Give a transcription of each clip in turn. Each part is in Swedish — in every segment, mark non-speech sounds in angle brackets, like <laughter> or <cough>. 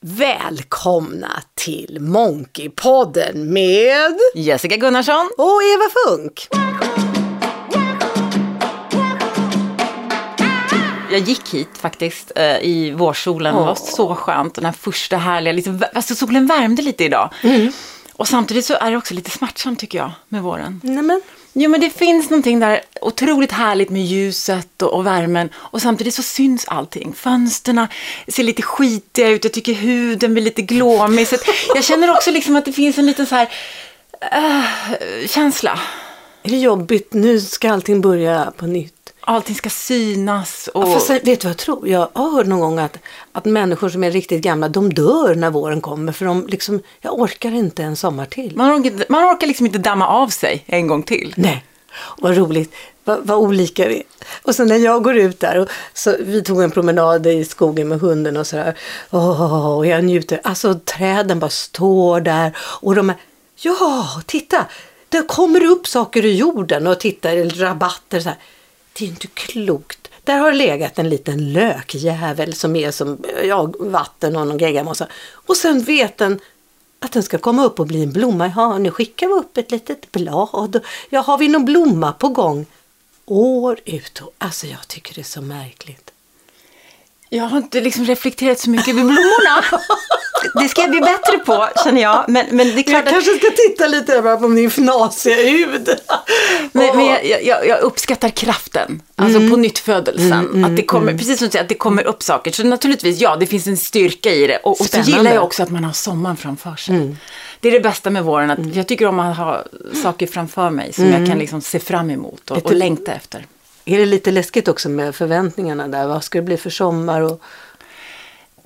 Välkomna till Monkeypodden med Jessica Gunnarsson. och Eva Funk. Jag gick hit faktiskt eh, i vårsolen. Det var så skönt. Den här första härliga, liksom, alltså solen värmde lite idag. Och samtidigt så är det också lite smärtsamt tycker jag med våren. Nämen. Jo men det finns någonting där otroligt härligt med ljuset och, och värmen. Och samtidigt så syns allting. Fönsterna ser lite skitiga ut. Jag tycker huden blir lite glåmig. Så jag känner också liksom att det finns en liten så här uh, känsla. Är det jobbigt? Nu ska allting börja på nytt. Allting ska synas. Och... Fast vet du vad jag tror? Jag har hört någon gång att, att människor som är riktigt gamla, de dör när våren kommer. För de liksom, jag orkar inte en sommar till. Man orkar, man orkar liksom inte damma av sig en gång till. Nej, vad roligt. Vad, vad olika vi är. Och sen när jag går ut där, och så, vi tog en promenad i skogen med hunden och sådär. Åh, och jag njuter. Alltså träden bara står där. Och de är, ja, titta! Det kommer upp saker ur jorden och titta, rabatter så här. Det är inte klokt. Där har legat en liten lökjävel som är som ja, vatten och någon geggamossa. Och sen vet den att den ska komma upp och bli en blomma. Ja, nu skickar vi upp ett litet blad. Ja, har vi någon blomma på gång? År ut och... Alltså jag tycker det är så märkligt. Jag har inte liksom reflekterat så mycket över blommorna. Det ska jag bli bättre på, känner jag. Men, men det är klart Jag att... kanske ska titta lite över på din fnasiga hud. Men, men jag, jag, jag uppskattar kraften, alltså på nyttfödelsen. att det kommer, Precis som du säger, att det kommer upp saker. Så naturligtvis, ja, det finns en styrka i det. Och, och så gillar jag också att man har sommaren framför sig. Det är det bästa med våren, att jag tycker om att ha saker framför mig som jag kan liksom se fram emot och, och längta efter. Är det lite läskigt också med förväntningarna där? Vad ska det bli för sommar? Och...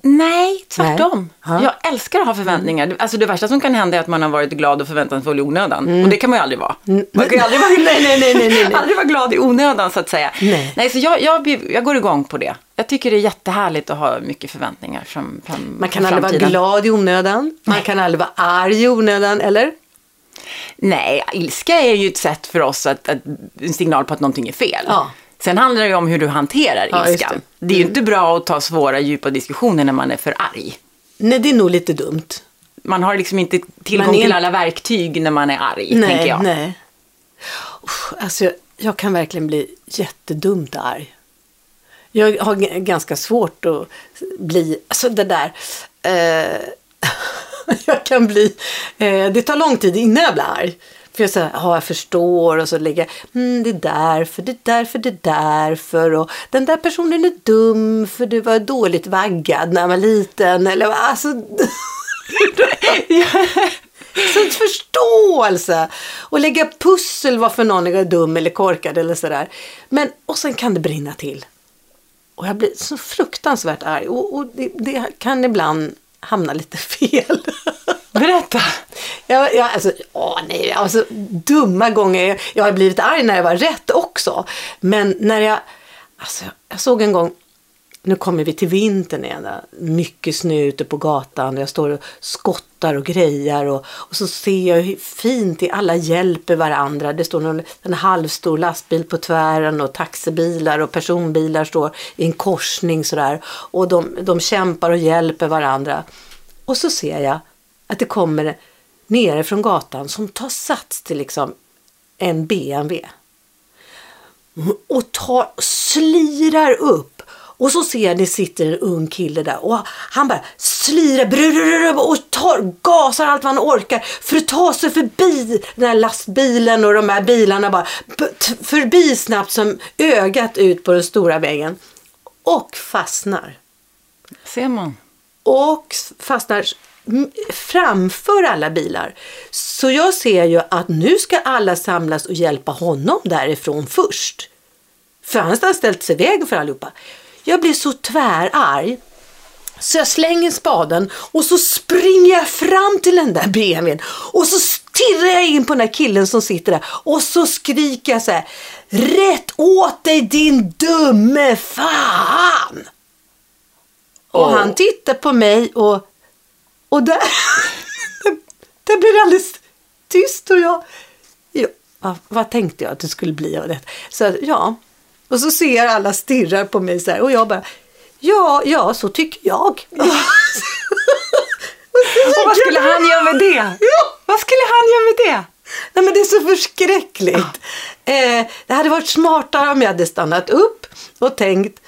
Nej, tvärtom. Nej. Ja. Jag älskar att ha förväntningar. Alltså det värsta som kan hända är att man har varit glad och förväntansfull i onödan. Och det kan man ju aldrig vara. Man kan ju aldrig vara, <laughs> Nej, nej, nej, nej, nej. aldrig vara glad i onödan så att säga. Nej. så jag, jag, jag går igång på det. Jag tycker det är jättehärligt att ha mycket förväntningar fram, fram, Man kan aldrig vara glad i onödan. Man kan aldrig vara arg i onödan, eller? Nej, ilska är ju ett sätt för oss att, att en signal på att någonting är fel. Ja. Sen handlar det ju om hur du hanterar Ja, ilskan. det. Det. är ju inte bra att ta svåra, djupa diskussioner när man är för arg. Nej, det är nog lite dumt. Man har liksom inte tillgång är till alla verktyg när man är arg, Nej, tänker jag. nej. Alltså, jag, kan verkligen bli jättedumt arg. Jag har ganska svårt att bli, alltså det där, eh, <laughs> <laughs> jag kan bli, eh, det tar lång tid innan jag blir arg. För jag säger, ja jag förstår och så lägger jag, mm, det är därför, det är därför, det är därför och den där personen är dum för du var dåligt vaggad när jag var liten eller alltså. <laughs> Så förståelse och lägga pussel varför någon är dum eller korkad eller sådär. Men, och sen kan det brinna till. Och jag blir så fruktansvärt arg och, och det, det kan ibland hamna lite fel. <laughs> Berätta. Jag, jag, alltså, åh nej, alltså dumma gånger. Jag har blivit arg när jag var rätt också. Men när jag, alltså jag såg en gång, nu kommer vi till vintern igen, mycket snö ute på gatan. Jag står och skottar och grejar och, och så ser jag hur fint det är. Alla hjälper varandra. Det står någon, en halvstor lastbil på tvären och taxibilar och personbilar står i en korsning sådär. Och de, de kämpar och hjälper varandra. Och så ser jag att det kommer nere från gatan som tar sats till liksom en BMW. Och tar, slirar upp. Och så ser jag det sitter en ung kille där och han bara slirar och tar, gasar allt vad han orkar för att ta sig förbi den här lastbilen och de här bilarna bara förbi snabbt som ögat ut på den stora vägen. Och fastnar Ser man. och fastnar framför alla bilar. Så jag ser ju att nu ska alla samlas och hjälpa honom därifrån först. För han har ställt sig i vägen för allihopa. Jag blir så tvärarg. Så jag slänger spaden och så springer jag fram till den där BMWn och så stirrar jag in på den där killen som sitter där och så skriker jag så här. Rätt åt dig din dumme fan! Och Åh. han tittar på mig och, och där, <laughs> där blir det alldeles tyst och jag, ja, vad, tänkte jag att det skulle bli av det? Så ja, och så ser alla stirrar på mig så här, och jag bara Ja, ja, så tycker jag. <laughs> och vad skulle han göra med det? Ja. Vad skulle han göra med det? Nej, men det är så förskräckligt. Ja. Eh, det hade varit smartare om jag hade stannat upp och tänkt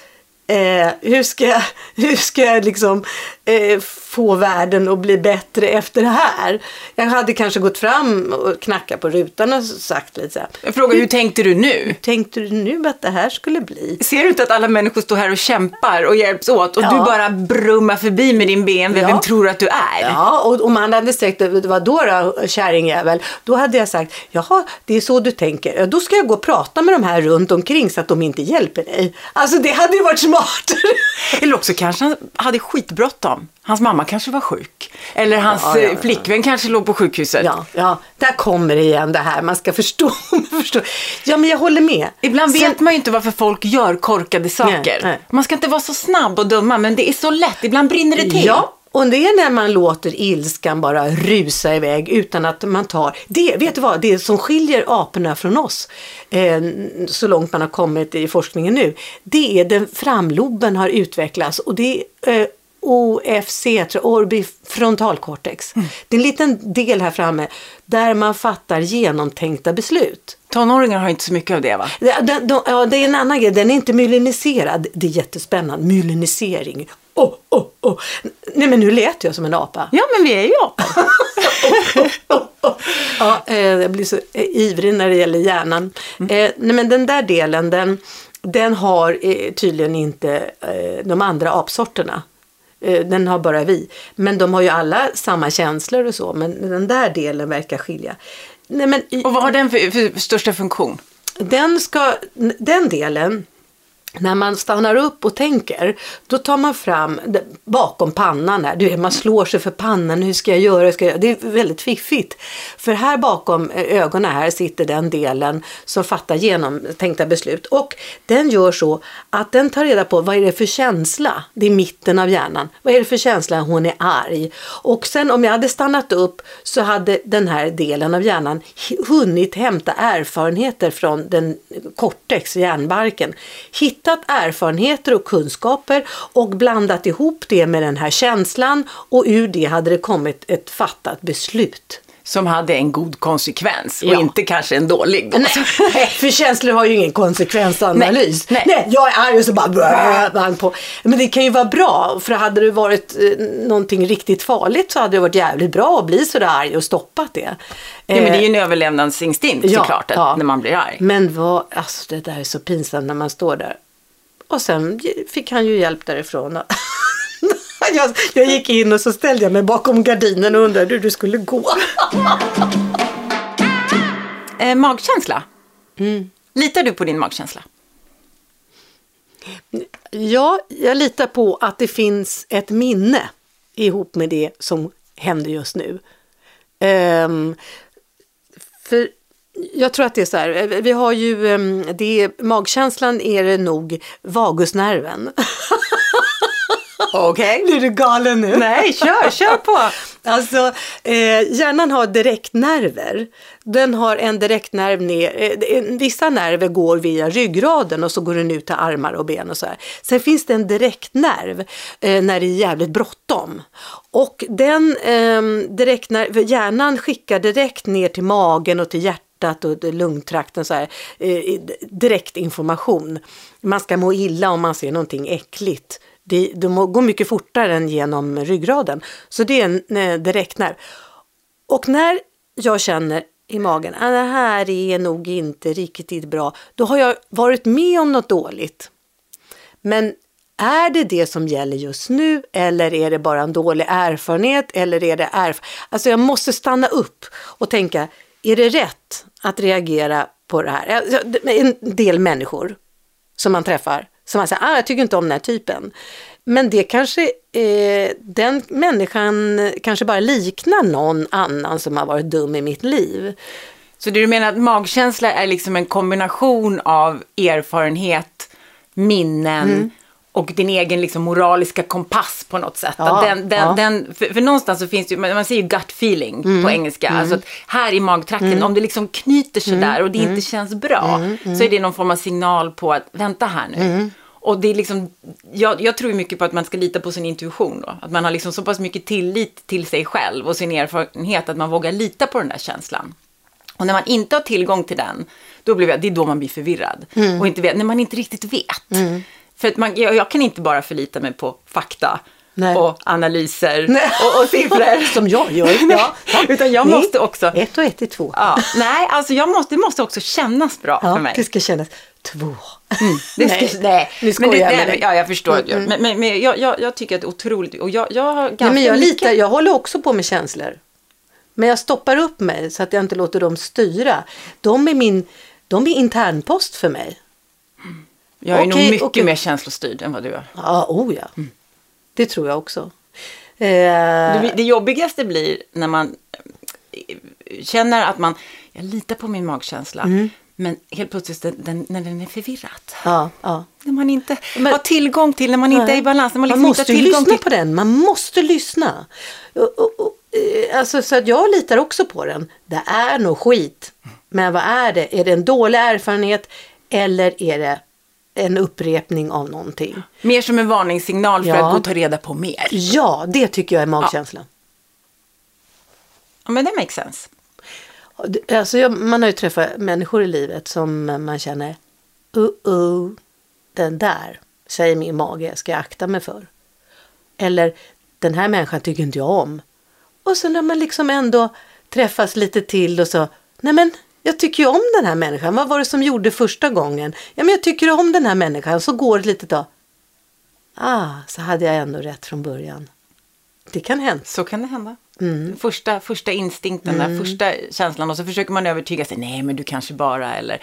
Eh, hur, ska jag, <laughs> hur ska jag liksom eh, få världen att bli bättre efter det här? Jag hade kanske gått fram och knackat på rutan och sagt lite så här. Jag frågar, hur, hur tänkte du nu? Hur tänkte du nu att det här skulle bli? Ser du inte att alla människor står här och kämpar och hjälps åt och Ja. du bara brummar förbi med din BMW? Ja. Vem tror du att du är? Ja, och om han hade sagt vad då då, kärringjävel? Då hade jag sagt, jaha, det är så du tänker. Då ska jag gå och prata med de här runt omkring så att de inte hjälper dig. Alltså det hade ju varit smartare. <laughs> Eller också kanske han hade skitbråttom. Hans mamma kanske var sjuk. Eller hans Ja, ja, ja. flickvän kanske låg på sjukhuset. Ja, ja, där kommer det igen det här. Man ska förstå. <laughs> förstå. Ja, men jag håller med. Ibland Sen- vet man ju inte varför folk gör korkade saker. Nej, nej. Man ska inte vara så snabb och dumma, men det är så lätt. Ibland brinner det till. Ja, och det är när man låter ilskan bara rusa iväg utan att man tar det. Vet du vad? Det som skiljer aporna från oss, eh, så långt man har kommit i forskningen nu, det är den framloben har utvecklats och det eh, OFC, tror jag, orbifrontalcortex. Det är en liten del här framme där man fattar genomtänkta beslut. Tonåringar har inte så mycket av det va? Det, den, de, ja, det är en annan grej, den är inte myeliniserad. Det är jättespännande, myelinisering. Oh, oh, oh. Nej men nu lät jag som en apa. Ja, men vi är ju apor. <laughs> Ja, eh, jag blir så eh, ivrig när det gäller hjärnan. Eh, nej men den där delen, den, den har eh, tydligen inte eh, de andra apsorterna. Eh, den har bara vi. Men de har ju alla samma känslor och så, men den där delen verkar skilja. Nej, men i, Och vad har den för, för största funktion? den, ska, den delen, när man stannar upp och tänker, då tar man fram bakom pannan här, du vet, man slår sig för pannan, hur ska jag göra? Ska jag? Det är väldigt fiffigt. För här bakom eh, ögonen här sitter den delen som fattar genomtänkta beslut. Och den gör så att den tar reda på vad är det för känsla, det är mitten av hjärnan, vad är det för känsla hon är arg. Och sen om jag hade stannat upp så hade den här delen av hjärnan hunnit hämta erfarenheter från den cortex, hjärnbarken. Hittat erfarenheter och kunskaper och blandat ihop det med den här känslan och ur det hade det kommit ett fattat beslut. Som hade en god konsekvens och Ja. inte kanske en dålig. Då. Nej, för känslor har ju ingen konsekvensanalys. Nej, nej. jag är arg och så bara man på. Men det kan ju vara bra, för hade det varit eh, någonting riktigt farligt så hade det varit jävligt bra att bli sådär arg och stoppat det. Ja, men det är Eh, ju en överlevnadsinstinkt ja, såklart, att, ja. när man blir arg. Men vad, alltså det där är så pinsamt när man står där. Och sen fick han ju hjälp därifrån. <laughs> jag, jag gick in och så ställde jag mig bakom gardinen och undrade hur det skulle gå. <laughs> Eh, magkänsla. Mm. Litar du på din magkänsla? Ja, jag litar på att det finns ett minne ihop med det som händer just nu. Ehm, för jag tror att det är så här, vi har ju, ehm, det är, magkänslan är det nog vagusnerven. Okej. <laughs> Blir du galen nu? Nej, kör, kör på. <laughs> Alltså, eh, hjärnan har direktnerver. Den har en direktnerv ner, eh, vissa nerver går via ryggraden och så går den ut till armar och ben och så här. Sen finns det en direktnerv eh, när det är jävligt bråttom. Och den eh, direktnerv, hjärnan skickar direkt ner till magen och till hjärtat och lungtrakten så här, eh, direkt information. Man ska må illa om man ser någonting äckligt. Det, det må- går mycket fortare än genom ryggraden. Så det är en eh, direktnerv. Och när jag känner i magen att det här är nog inte riktigt bra, då har jag varit med om något dåligt. Men är det det som gäller just nu eller är det bara en dålig erfarenhet eller är det erf Alltså jag måste stanna upp och tänka, är det rätt att reagera på det här? Alltså, En del människor som man träffar, som man säger, ah, jag tycker inte om den här typen. Men det kanske, eh, den människan kanske bara liknar någon annan som har varit dum i mitt liv. Så det du menar att magkänsla är liksom en kombination av erfarenhet, minnen Mm. Och din egen liksom moraliska kompass på något sätt. Ja, den, den, ja. Mm. den, för, för någonstans så finns det ju, man säger ju gut feeling på engelska. Alltså att här i magtrakten, om det liksom knyter sig Mm. där och det inte känns bra, så är det någon form av signal på att vänta här nu. Och det är liksom, jag, jag tror mycket på att man ska lita på sin intuition då. Att man har liksom så pass mycket tillit till sig själv och sin erfarenhet att man vågar lita på den där känslan. Och när man inte har tillgång till den, då blir jag, det är då man blir förvirrad. Mm. Och inte vet, när man inte riktigt vet. För att man, jag, jag kan inte bara förlita mig på fakta Nej. och analyser Nej. och, och siffror. <laughs> Som jag gör. Ja. Utan jag Nej. måste också... Ett och ett är två. Ja, nej, alltså jag måste, det måste också kännas bra Ja, för mig. det ska kännas två. Det nej, ska, nej, nu men skojar det, jag med nej, dig. Ja, jag förstår. Men, men, men jag, jag, jag tycker att det är otroligt. Och jag, jag har ganska men jag, mycket... litar, jag håller också på med känslor. Men jag stoppar upp mig så att jag inte låter dem styra. De är min de är internpost för mig. Jag är nog Okej, mycket okej. mer känslostyrd än vad du är. Ja, oh ja. Det tror jag också. Eh, Det, det jobbigaste blir när man eh, känner att man, jag litar på min magkänsla, Mm. men helt plötsligt den, den, när den är förvirrad. ja, ja. När man inte Men- har tillgång till, när man inte är i balans, när man liksom man inte måste tillgång lyssna till. på den. Man måste lyssna. Och, och, och, eh, alltså, så att jag litar också på den. Det är nog skit. Men vad är det? Är det en dålig erfarenhet eller är det en upprepning av någonting? Mer som en varningssignal för Ja. att gå och ta reda på mer. Ja, det tycker jag är magkänslan. Ja, men det makes sense. Alltså, jag, man har ju träffat människor i livet som man känner, uh oh, den där säger min mage ska jag akta mig för. Eller den här människan tycker inte jag om. Och så när man liksom ändå träffas lite till och så, nej men jag tycker ju om den här människan. Vad var det som gjorde första gången? Ja men jag tycker om den här människan. Så går det ett litet tag. Ah, så hade jag ändå rätt från början. Det kan hända. Så kan det hända. Mm. Första, första instinkten, där, första känslan och så försöker man övertyga sig. Nej, men du kanske bara eller...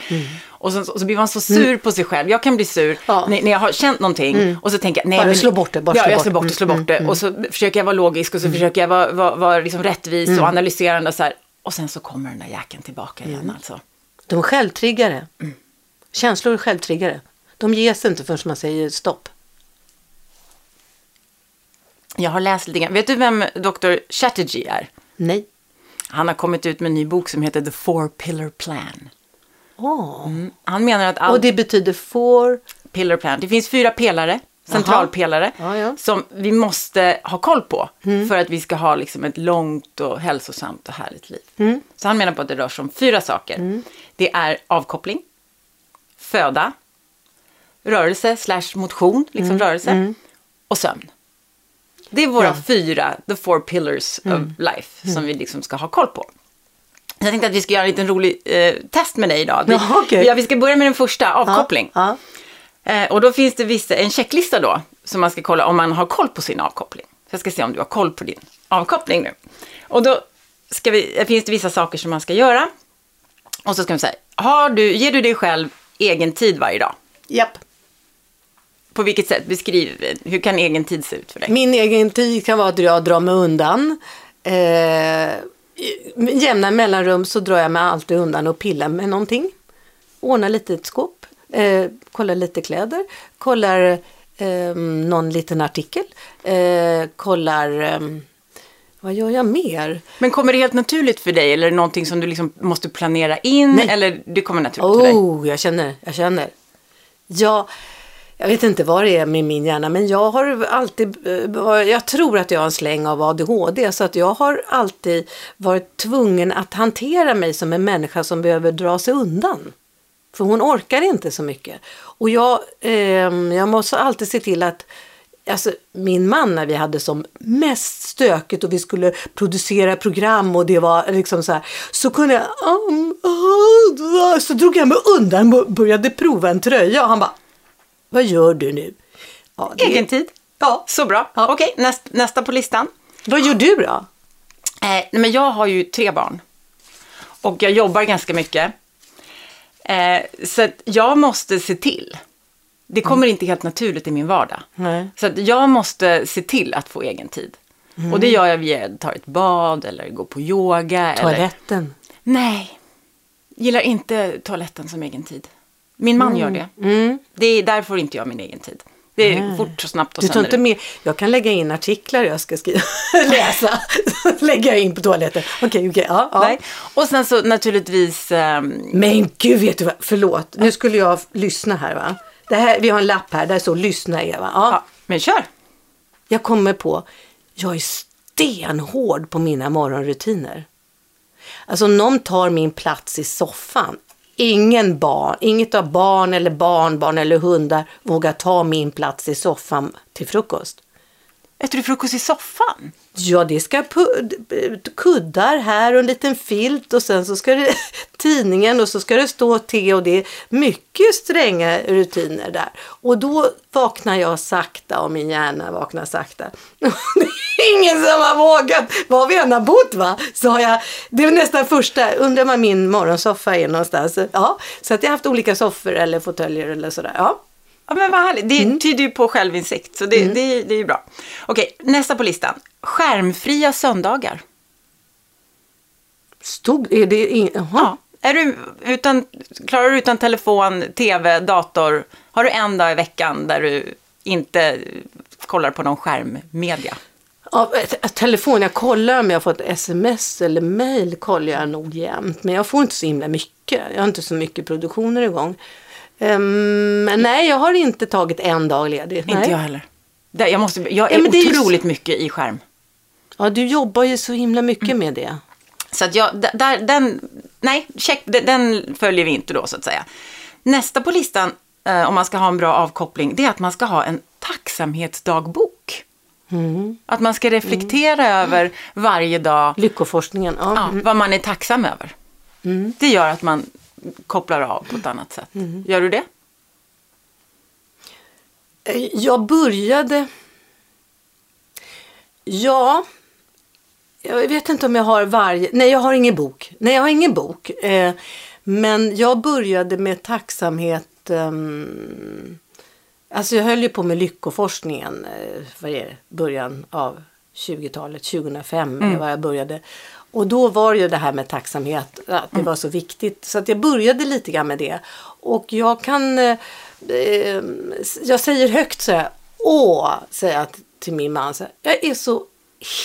Och, så, och så blir man så sur på sig själv. Jag kan bli sur Mm. Ja. när, när jag har känt någonting och så tänker jag... Nej, Bara men, slå bort det, bara ja, slå jag bort slår bort det. slår bort det. Och så försöker jag vara logisk och så försöker jag vara, vara, vara liksom rättvis och analyserande och så här. Och sen så kommer den där jäkeln tillbaka igen alltså. De är självtriggare. Känslor är självtriggare. De ges inte förrän man säger stopp. Jag har läst lite grann. Vet du vem Dr. Chatterjee är? Nej. Han har kommit ut med en ny bok som heter The Four Pillar Plan. Åh. Han menar att allt... Och det betyder får... pillar plan. Det finns fyra pelare, centralpelare, Ja, ja. som vi måste ha koll på för att vi ska ha liksom ett långt och hälsosamt och härligt liv. Så han menar på att det rör sig om fyra saker. Det är avkoppling, föda, rörelse slash motion, liksom rörelse, och sömn. Det är våra Ja. fyra, the four pillars of life, som vi liksom ska ha koll på. Jag tänkte att vi ska göra en liten rolig eh, test med dig idag. Vi, Ja, ja, vi ska börja med den första, avkoppling. Ja. Eh, och då finns det vissa, en checklista då, som man ska kolla om man har koll på sin avkoppling. Så jag ska se om du har koll på din avkoppling nu. Och då vi, finns det vissa saker som man ska göra. Och så ska man säga, har du, ger du dig själv egen tid varje dag? Japp. På vilket sätt? Beskriv, hur kan egen tid se ut för dig? Min egen tid kan vara att jag drar mig undan. Eh, jämna mellanrum så drar jag mig alltid undan och pillar med någonting. Ordnar lite ett skåp. Eh, kollar lite kläder. Kollar eh, någon liten artikel. Eh, kollar... Eh, vad gör jag mer? Men kommer det helt naturligt för dig eller är det någonting som du liksom måste planera in? Nej. Eller det kommer naturligt för dig? Oh, jag känner, jag känner. Jag, jag vet inte vad det är med min hjärna, men jag har alltid, eh, jag tror att jag har en släng av ADHD, så att jag har alltid varit tvungen att hantera mig som en människa som behöver dra sig undan. För hon orkar inte så mycket. Och jag, ehm, jag måste alltid se till att Alltså, min man när vi hade som mest stökigt och vi skulle producera program och det var liksom så här. Så kunde jag, så drog jag mig undan och började prova en tröja och han bara, vad gör du nu? Ja, det- Egen tid? Ja. Så bra. Ja. Okej, näst, nästa på listan. Vad gör du då? Eh, men jag har ju tre barn. Och jag jobbar ganska mycket. Eh, så jag måste se till. Det kommer inte helt naturligt i min vardag. Nej. Så jag måste se till att få egen tid. Och det gör jag via att ta ett bad eller gå på yoga. Eller... Toaletten. Nej, gillar inte toaletten som egen tid. Min man gör det. Mm. det är, där får inte jag min egen tid. Det är fort och snabbt och Du tar inte med, jag kan lägga in artiklar jag ska skriva, <laughs> läsa, <laughs> lägga jag in på toaletten. Okej, okej, ja, ja. Nej. Och sen så naturligtvis ehm, Men gud, vet du vad, förlåt, nu skulle jag lyssna här va. det här, vi har en lapp här där står lyssna Eva. Ja, Ja, men kör. Jag kommer på, jag är stenhård på mina morgonrutiner. Alltså någon tar min plats i soffan, ingen barn, inget av barn eller barnbarn eller hundar vågar ta min plats i soffan till frukost. Äter du frukost i soffan? Ja, det ska kuddar här och en liten filt och sen så ska det <laughs> tidningen och så ska det stå te och det är mycket stränga rutiner där. Och då vaknar jag sakta och min hjärna vaknar sakta. <laughs> det är ingen som har vågat, var vi än har bott va, sa jag, det är nästan första, undrar var min morgonsoffa är någonstans. Ja, så att jag har haft olika soffor eller fåtöljer eller sådär. Ja. Ja, men vad härligt. Det tyder ju på självinsikt, så det, det, det är ju bra. Okej, nästa på listan. Skärmfria söndagar. Stod, är det in. Ja. Är du utan, klarar du utan telefon, tv, dator? Har du en dag i veckan där du inte kollar på någon skärmmedia? Ja, eh, telefon, jag kollar om jag har fått sms eller mail kollar jag nog jämt. Men jag får inte så himla mycket. Jag har inte så mycket produktioner igång. Um, nej, jag har inte tagit en dag ledigt. Inte nej. jag heller. Jag, måste, jag är Ja, är ju otroligt mycket i skärm. Ja, du jobbar ju så himla mycket Mm. med det. Så att jag, där, den, nej, check, den följer vi inte då så att säga. Nästa på listan, eh, om man ska ha en bra avkoppling, det är att man ska ha en tacksamhetsdagbok. Mm. Att man ska reflektera över varje dag Lyckoforskningen. Ja. ja, vad man är tacksam över. Mm. Det gör att man kopplar av på ett annat sätt. Mm. Gör du det? Eh, Jag började... Ja, jag vet inte om jag har varje... Nej, jag har ingen bok. Nej, jag har ingen bok. Eh, men jag började med tacksamhet... ehm, alltså jag höll ju på med lyckoforskningen. Eh, vad är det? Början av 20-talet, 2005 mm. var jag började. Och då var ju det här med tacksamhet, att det var så viktigt. Så att jag började lite grann med det. Och jag kan... Eh, jag säger högt så här, åh, säger jag till min man. Så här, jag är så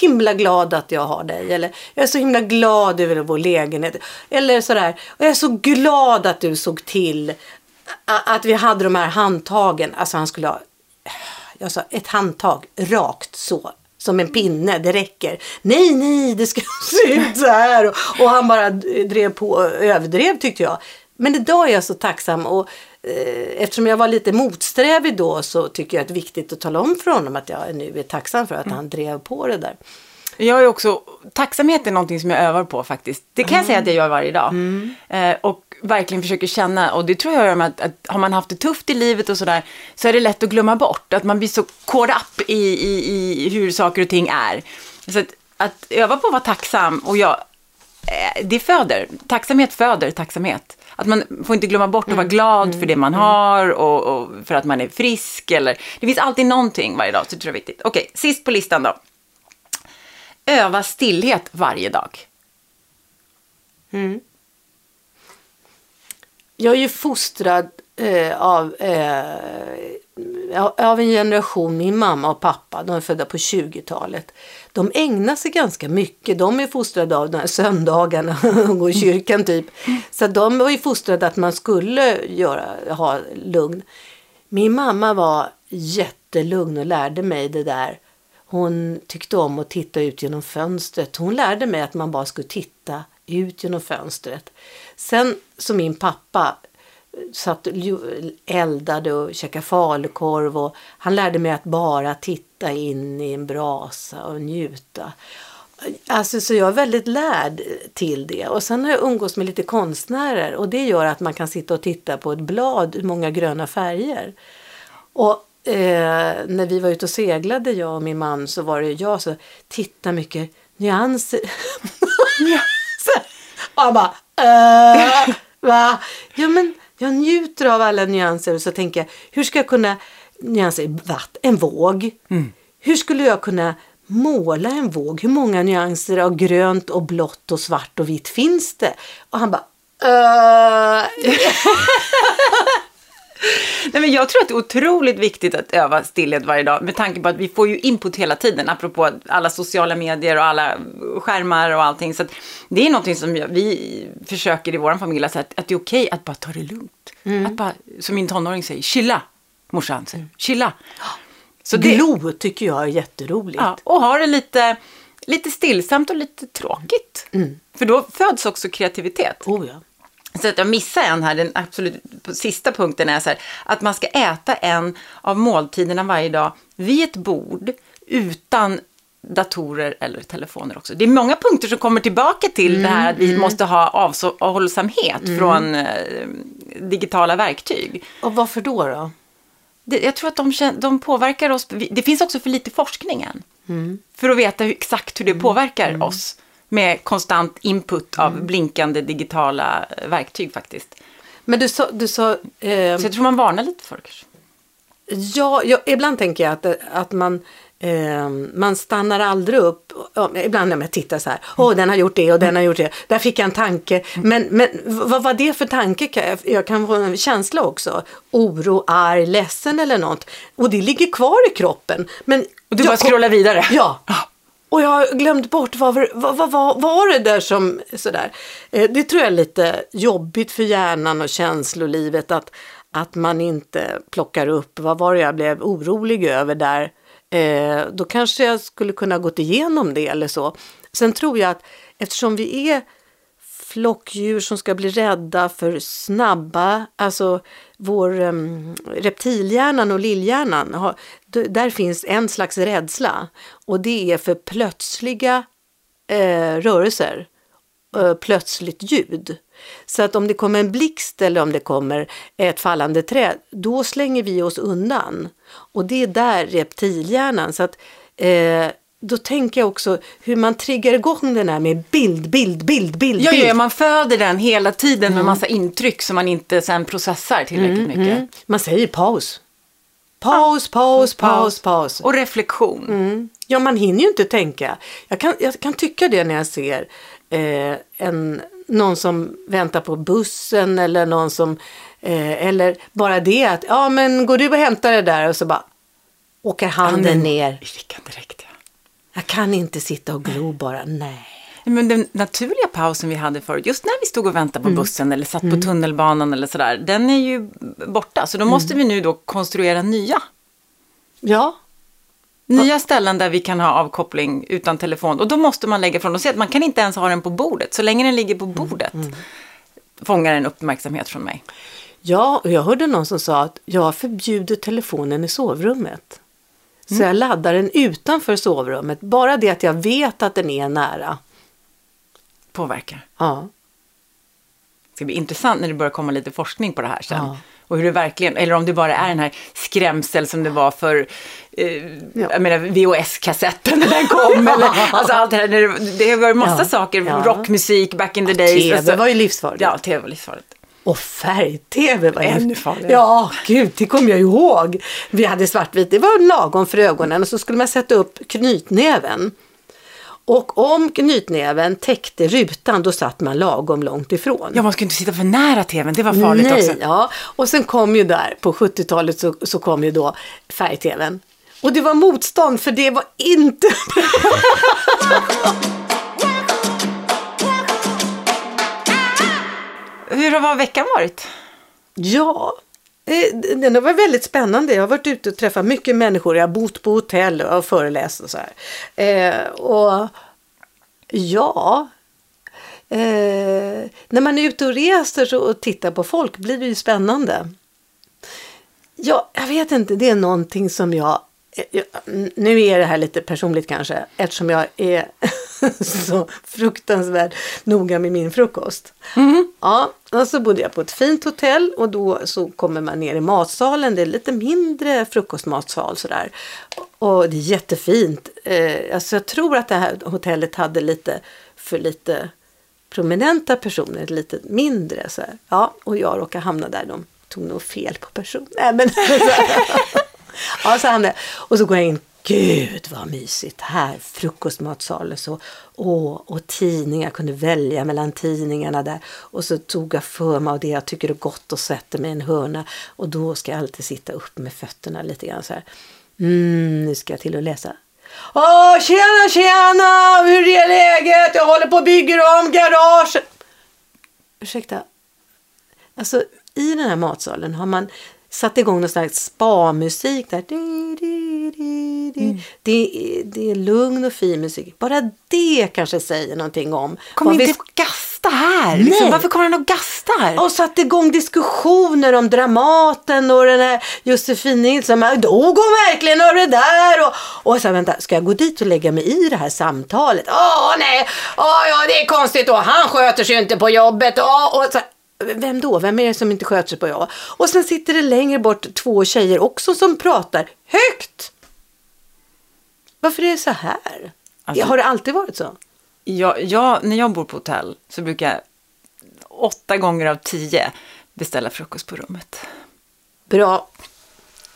himla glad att jag har dig. Eller jag är så himla glad över vår lägenhet. Eller sådär, jag är så glad att du såg till att vi hade de här handtagen. Alltså han skulle ha, jag sa ett handtag rakt så. Som en pinne, det räcker. Nej, nej, det ska <laughs> se ut så här. Och, och han bara drev på, överdrev tyckte jag. Men idag är jag så tacksam och eh, eftersom jag var lite motsträvig då så tycker jag att det är viktigt att tala om för honom att jag nu är tacksam för att han drev på det där. Jag är också, tacksamhet är någonting som jag övar på faktiskt. Det kan jag säga att jag gör varje dag. Eh, och verkligen försöker känna, och det tror jag gör med att, att har man haft det tufft i livet och sådär, så är det lätt att glömma bort. Att man blir så caught up i, i, i hur saker och ting är. Så att, att öva på att vara tacksam, och jag, eh, det föder, tacksamhet föder tacksamhet. Att man får inte glömma bort att vara glad för det man har och, och för att man är frisk. Eller, det finns alltid någonting varje dag, så det tror jag är viktigt. Okej, sist på listan då. Öva stillhet varje dag. Jag är ju fostrad eh, av, eh, av en generation, min mamma och pappa, de är födda på 20-talet. De ägnar sig ganska mycket. De är fostrade av de här söndagarna och gå i kyrkan typ. Så de var ju fostrade att man skulle göra, ha lugn. Min mamma var jättelugn och lärde mig det där. Hon tyckte om att titta ut genom fönstret. Hon lärde mig att man bara skulle titta ut genom fönstret. Sen som min pappa satt eldade och käkade falukorv och han lärde mig att bara titta in i en brasa och njuta. Alltså, så jag är väldigt lärd till det. Och sen har jag umgås med lite konstnärer och det gör att man kan sitta och titta på ett blad, många gröna färger. Och eh, när vi var ute och seglade, jag och min man, så var det jag så titta mycket nyanser. <laughs> så, och han bara, äh, va? Ja, men jag njuter av alla nyanser och så tänker jag, hur ska jag kunna nyanser i vatten, en våg? Hur skulle jag kunna måla en våg? Hur många nyanser av grönt och blått och svart och vitt finns det? Och han bara, äh, <laughs> <laughs> Nej, men jag tror att det är otroligt viktigt att öva stillhet varje dag med tanke på att vi får ju input hela tiden apropå alla sociala medier och alla skärmar och allting. Så det är någonting som vi försöker i vår familj att, säga att, det är okej att bara ta det lugnt. Att bara, som min tonåring säger, chilla. morsan. Så, Chilla. Så det, Glo tycker jag är jätteroligt. ja, och ha det lite, lite stillsamt och lite tråkigt. För då föds också kreativitet. Oh, ja. Så att jag missar en här, den absolut sista punkten är så här, att man ska äta en av måltiderna varje dag vid ett bord utan datorer eller telefoner också. Det är många punkter som kommer tillbaka till det här att vi måste ha avhållsamhet från eh, digitala verktyg. Och varför då? då? Det, jag tror att de, de påverkar oss. Det finns också för lite forskning än. För att veta hur, exakt hur det påverkar oss. Med konstant input av blinkande digitala eh, verktyg faktiskt. Men du sa, du sa eh, Så jag tror man varnar lite för det ja, ja, ibland tänker jag att, att man, eh, man stannar aldrig upp. Ibland när jag tittar så här, åh den har gjort det och den har gjort det, där fick jag en tanke. Men, men vad var det för tanke? Jag- kan få en känsla också. Oro, arg, ledsen eller något. Och det ligger kvar i kroppen. Men Och du bara scrollar vidare. Ja. Och jag har glömt bort vad, var- vad, vad, vad var det där som sådär. Eh, det tror jag är lite jobbigt för hjärnan och känslolivet att, att man inte plockar upp vad var det jag blev orolig över där. Eh, då kanske jag skulle kunna gått igenom det eller så. Sen tror jag att eftersom vi är flockdjur som ska bli rädda för snabba, alltså vår um, reptilhjärnan och lillhjärnan, har, där finns en slags rädsla och det är för plötsliga eh, rörelser, eh, plötsligt ljud. Så att om det kommer en blixt eller om det kommer ett fallande träd, då slänger vi oss undan. Och det är där reptilhjärnan, så att eh, då tänker jag också hur man triggar igång den här med bild, bild, bild, bild, Ja, ja, man föder den hela tiden med massa intryck som man inte sen processar tillräckligt mycket. Mm. Man säger paus. Paus, paus, paus, paus. Och reflektion. Mm. Ja, man hinner ju inte tänka. Jag kan, jag kan tycka det när jag ser eh, en, någon som väntar på bussen eller någon som, eh, eller bara det att, ja men går du och hämtar det där och så bara åker handen ner. I fickan direkt, ja. Jag kan inte sitta och glo bara, nej. Men den naturliga pausen vi hade förut, just när vi stod och väntade Mm. på bussen eller satt på tunnelbanan eller sådär, den är ju borta. Så då måste Mm. vi nu då konstruera nya. Ja, Nya ställen där vi kan ha avkoppling utan telefon. Och då måste man lägga från och se att man kan inte ens ha den på bordet. Så länge den ligger på Mm, bordet fångar den uppmärksamhet från mig. Ja, och jag hörde någon som sa att jag förbjuder telefonen i sovrummet. Så jag laddar den utanför sovrummet. Bara det att jag vet att den är nära. Påverkar. Ja, Det ska bli intressant när det börjar komma lite forskning på det här sen. Ja. Och hur det verkligen, eller om det bara är den här skrämsel som det var för, eh, jag menar VHS-kassetten när den kom. eller, <laughs> alltså allt det här, det, det var massa Ja. saker, Ja. rockmusik back in the days. TV alltså- var ju livsfarligt. Ja, tv var livsfarligt. Och färg-tv var ju- Ännu farligare. Ja, gud, det kommer jag ihåg. Vi hade svartvit, det var lagom för ögonen och så skulle man sätta upp knytnäven. Och om knytnäven täckte rutan, då satt man lagom långt ifrån. Ja, man skulle inte sitta för nära tvn, det var farligt Nej, också. ja. Och sen kom ju där, på 70-talet så, så kom ju då färg-tvn. Och det var motstånd för det var inte <laughs> Hur har veckan varit? Ja, eh, den har varit väldigt spännande. Jag har varit ute och träffat mycket människor. Jag har bott på hotell och föreläst och så här. Eh, och ja, eh, när man är ute och reser så- och tittar på folk blir det ju spännande. Ja, jag vet inte, det är någonting som jag- nu är det här lite personligt kanske, eftersom jag är <laughs> så fruktansvärt noga med min frukost. Ja, och så bodde jag på ett fint hotell och då så kommer man ner i matsalen. Det är lite mindre frukostmatsal sådär. Och det är jättefint. Eh, alltså jag tror att det här hotellet hade lite för lite prominenta personer, lite mindre. Så här. Ja, och jag råkade hamna där. De tog nog fel på person. Nej, men, <laughs> <laughs> <laughs> ja, så hamnade det. Och så går jag in. Gud vad mysigt här, frukostmatsalen så. Åh, och tidningar, jag kunde välja mellan tidningarna där. Och så tog jag för mig av det jag tycker är gott och sätter mig i en hörna. Och då ska jag alltid sitta upp med fötterna lite grann så här. Mm, nu ska jag till och läsa. Åh, tjena, tjena! Hur är läget? Jag håller på och bygger om garaget. Ursäkta. Alltså, i den här matsalen har man satte igång någon slags spa-musik där. Di. Det, det är lugn och fin musik. Bara det kanske säger någonting om. Kom vad vi inte gasta här! Liksom. Varför kommer han och gastar? och satte igång diskussioner om Dramaten och den här Josefin Nilsson. Dog hon verkligen av det där? Och, och så här, vänta, ska jag gå dit och lägga mig i det här samtalet? Åh nej, åh ja det är konstigt och han sköter sig inte på jobbet. Åh, och så, här, vem då? Vem är det som inte sköter sig på jobbet? Och sen sitter det längre bort två tjejer också som pratar högt. Varför är det så här? Alltså- Har det alltid varit så? Jag, jag, när jag bor på hotell så brukar jag åtta gånger av tio beställa frukost på rummet. Bra,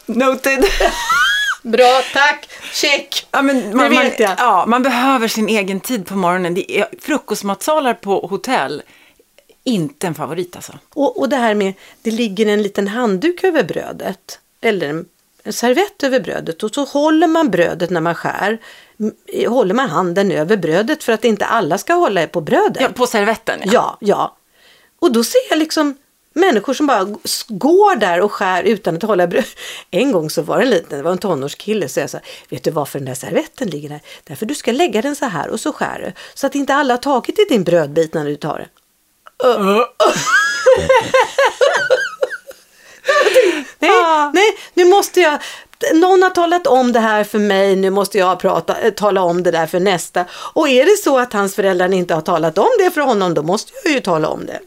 Noted! <laughs> bra, tack, check. Ja, men Det man, man, vet jag. ja, man behöver sin egen tid på morgonen. Det är, frukostmatsalar på hotell, inte en favorit alltså. Och, och det här med, det ligger en liten handduk över brödet. Eller en, en servett över brödet. Och så håller man brödet när man skär. Håller man handen över brödet för att inte alla ska hålla på brödet. Ja, på servetten. Ja. ja, ja. Och då ser jag liksom människor som bara går där och skär utan att hålla bröd. <laughs> En gång så var det en liten, det var en tonårskille, så jag sa, vet du varför den där servetten ligger där? Därför du ska lägga den så här och så skär du. Så att inte alla har tagit i din brödbit när du tar den. Nej, nej, nu måste jag... Någon har talat om det här för mig, nu måste jag prata, tala om det där för nästa. Och är det så att hans föräldrar inte har talat om det för honom, då måste jag ju tala om det.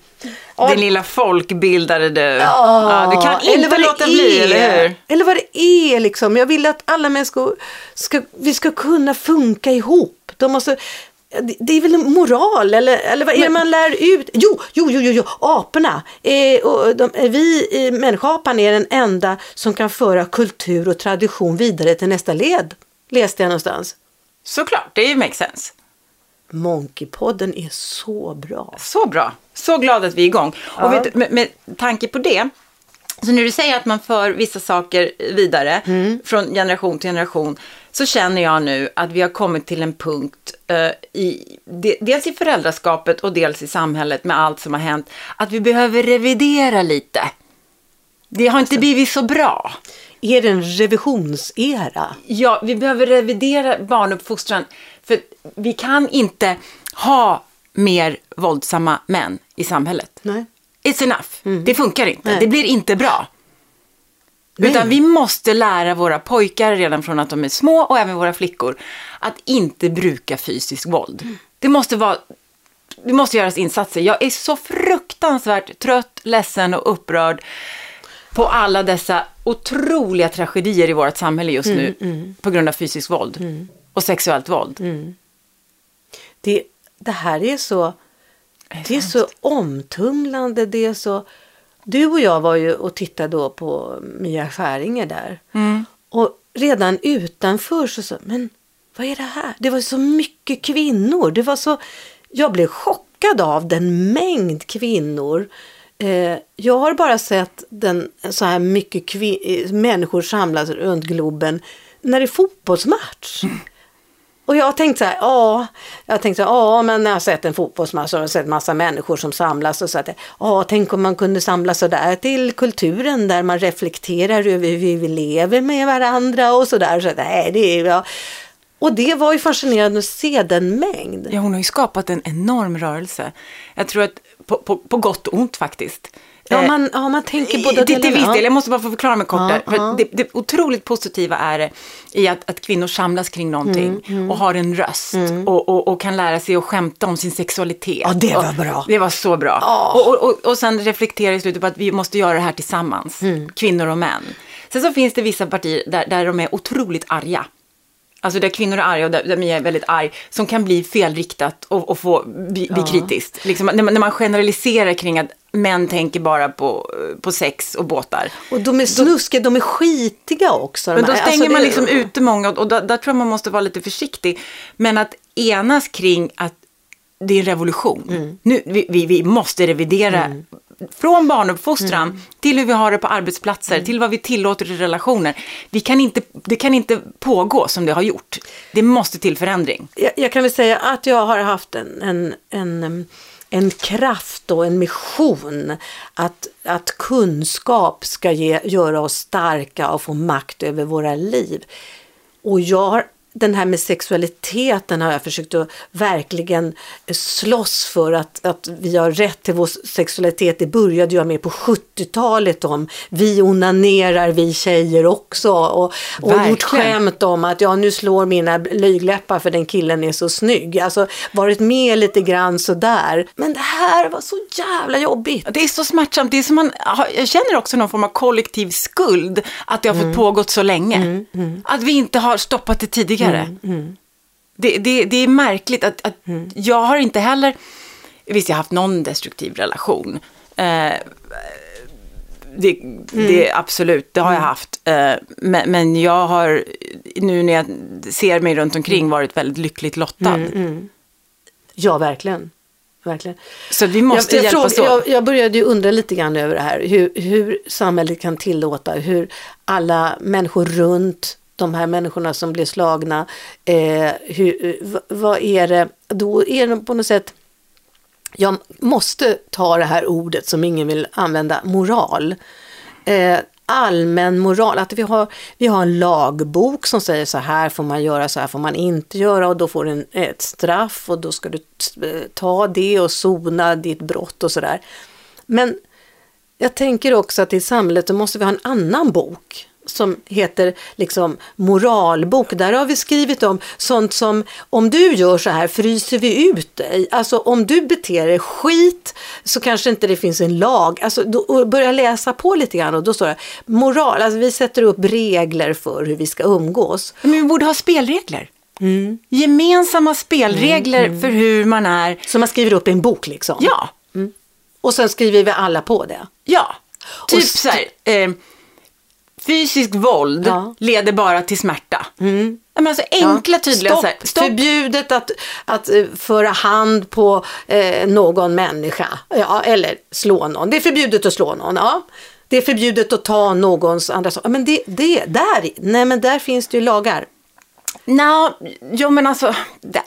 Ja, Din lilla folkbildare du. ja, du kan inte det låta bli, eller hur? Eller vad det är liksom. Jag vill att alla människor ska, vi ska kunna funka ihop. De måste, det- är väl en moral eller, eller vad är det man lär ut? Jo, jo, jo, jo, jo. aporna. Eh, och de, eh, vi, eh, människoapan är den enda som kan föra kultur och tradition vidare till nästa led. Läste jag någonstans. Såklart, det är ju makes sense. Monkeypodden är så bra. Så bra. Så glad att vi är igång. Ja. Och vet, med, med tanke på det, så när du säger att man för vissa saker vidare Mm. från generation till generation, så känner jag nu att vi har kommit till en punkt eh, i, de, dels i föräldraskapet och dels i samhället med allt som har hänt, att vi behöver revidera lite. Det har inte blivit så bra. Är det en revisionsera? Ja, vi behöver revidera barnuppfostran. För vi kan inte ha mer våldsamma män i samhället. Nej. It's enough. Det funkar inte. Nej. Det blir inte bra. Nej. Utan vi måste lära våra pojkar redan från att de är små och även våra flickor att inte bruka fysiskt våld. Det måste vara det måste göras insatser. Jag är så fruktansvärt trött, ledsen och upprörd på alla dessa otroliga tragedier i vårt samhälle just nu på grund av fysiskt våld och sexuellt våld. Det, det här är så, det är så omtumlande. Det är så, du och jag var ju och tittade då på Mia Skäringer där. Och redan utanför så sa men vad är det här? Det var så mycket kvinnor. Det var så, jag blev chockad av den mängd kvinnor. Eh, jag har bara sett den, så här mycket kvin- människor samlas runt Globen när det är fotbollsmatch. Och jag har tänkt så här, ja, jag tänkte så här, ja, men när jag har sett en fotbollsmatch och sett massa människor som samlas och så att, ja, tänk om man kunde samlas så där till kulturen där man reflekterar över hur vi lever med varandra och så där. Så att, nej, det är, ja. Och det var ju fascinerande att se den mängd. Ja, hon har ju skapat en enorm rörelse. Jag tror att på, på, på gott och ont faktiskt. Ja, Eh, man, ja, man tänker båda till, till viss delarna. del, jag måste bara få förklara mig kort Ja, där. För ja. det, det otroligt positiva är det i att, att kvinnor samlas kring någonting Mm, och har en röst och, och, och kan lära sig att skämta om sin sexualitet. Ja, det var Och bra. Det var så bra. Ja. Och, och, och, sen reflektera i slutet på att vi måste göra det här tillsammans, Mm. kvinnor och män. Sen så finns det vissa partier där, där de är otroligt arga. Alltså där kvinnor är arga och där, där Mia är väldigt arg, som kan bli felriktat och, och få bli, bli kritiskt. Liksom, när, man, när man generaliserar kring att män tänker bara på, på sex och båtar. Och de är snuskiga, de är skitiga också. Men då här. stänger Alltså, man liksom ute många och där, där tror jag man måste vara lite försiktig. Men att enas kring att det är en revolution. Mm. Nu, vi, vi, vi måste revidera från barnuppfostran Mm. till hur vi har det på arbetsplatser, till vad vi tillåter i relationer. Vi kan inte, det kan inte pågå som det har gjort. Det måste till förändring. jag, jag kan väl säga att jag har haft en, en, en, en kraft och en mission att, att kunskap ska ge, göra oss starka och få makt över våra liv. Och jag har den här med sexualiteten har jag försökt att verkligen slåss för att, att vi har rätt till vår sexualitet. Det började jag med på 70-talet om vi onanerar vi tjejer också och, och gjort skämt om att ja nu slår mina blygläppar för den killen är så snygg. Alltså varit med lite grann sådär. Men det här var så jävla jobbigt. Det är så smärtsamt. Det är som man, jag känner också någon form av kollektiv skuld att det har fått mm. pågått så länge. Mm, mm. Att vi inte har stoppat det tidigare tidigare. Mm, mm. Det, det, det, är märkligt att, att mm. jag har inte heller, visst jag har haft någon destruktiv relation. Eh, det, det, absolut, det har jag haft. Eh, men, men, jag har, nu när jag ser mig runt omkring, varit väldigt lyckligt lottad. Ja, verkligen. Verkligen. Så vi måste jag, jag hjälpas åt. Jag, jag, började ju undra lite grann över det här, hur, hur samhället kan tillåta, hur alla människor runt de här människorna som blir slagna, eh, hur, eh, vad är det, då är det på något sätt, jag måste ta det här ordet som ingen vill använda, moral. Eh, allmän moral, att vi har, vi har en lagbok som säger så här får man göra, så här får man inte göra och då får du en, ett straff och då ska du eh, ta det och sona ditt brott och sådär. Men jag tänker också att i samhället då måste vi ha en annan bok som heter liksom moralbok. Där har vi skrivit om sånt som om du gör så här fryser vi ut dig. Alltså om du beter dig skit så kanske inte det finns en lag. Alltså då, börja läsa på lite grann och då står det moral, alltså vi sätter upp regler för hur vi ska umgås. Men vi borde ha spelregler. Mm. Gemensamma spelregler mm, mm. för hur man är. Som man skriver upp i en bok liksom? Ja. Mm. Och sen skriver vi alla på det? Ja. Typ så här, eh, Fysiskt våld ja. leder bara till smärta. Mm. Men alltså enkla, ja. tydliga... Stopp. Stopp. Förbjudet att, att uh, föra hand på uh, någon människa. Ja, eller slå någon. Det är förbjudet att slå någon. Ja. Det är förbjudet att ta någons andra saker. Men det, det, där, nej men där finns det ju lagar. Nej, jo men alltså,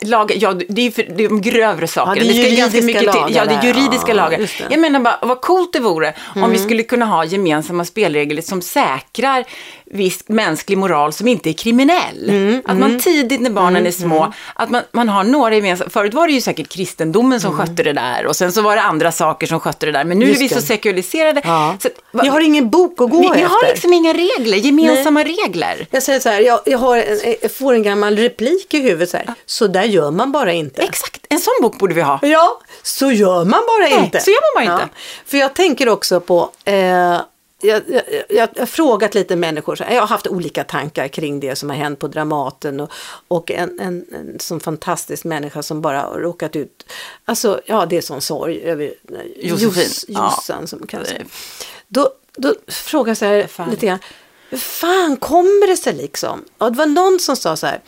lag, ja, det är, för, det är de grövre saker. Ja, det är juridiska mycket lagar. Till, ja, det är juridiska ja, lagar. Jag menar bara, vad coolt det vore mm. om vi mm. skulle kunna ha gemensamma spelregler som säkrar viss mänsklig moral som inte är kriminell. Mm, att man mm. tidigt när barnen mm, är små, mm. att man, man har några gemensamma, förut var det ju säkert kristendomen som mm. skötte det där och sen så var det andra saker som skötte det där, men nu Just är vi det. så sekulariserade. Ja. Så, va, ni har ingen bok att gå vi, efter. Ni har liksom inga regler, gemensamma Nej. regler. Jag säger så här, jag, jag, har, jag får en gammal replik i huvudet så här, ja. så där gör man bara inte. Exakt, en sån bok borde vi ha. Ja, så gör man bara Nej, inte. så gör man bara inte. Ja. För jag tänker också på eh, jag, jag, jag, har frågat lite människor, jag har haft olika tankar kring det som har hänt på Dramaten och, och en, en, en sån fantastisk människa som bara har råkat ut, alltså ja det är sån sorg över Josefin. Jos, Jossan ja. som kallas Då, då frågar jag så här lite grann, hur fan kommer det sig liksom? Och det var någon som sa så här,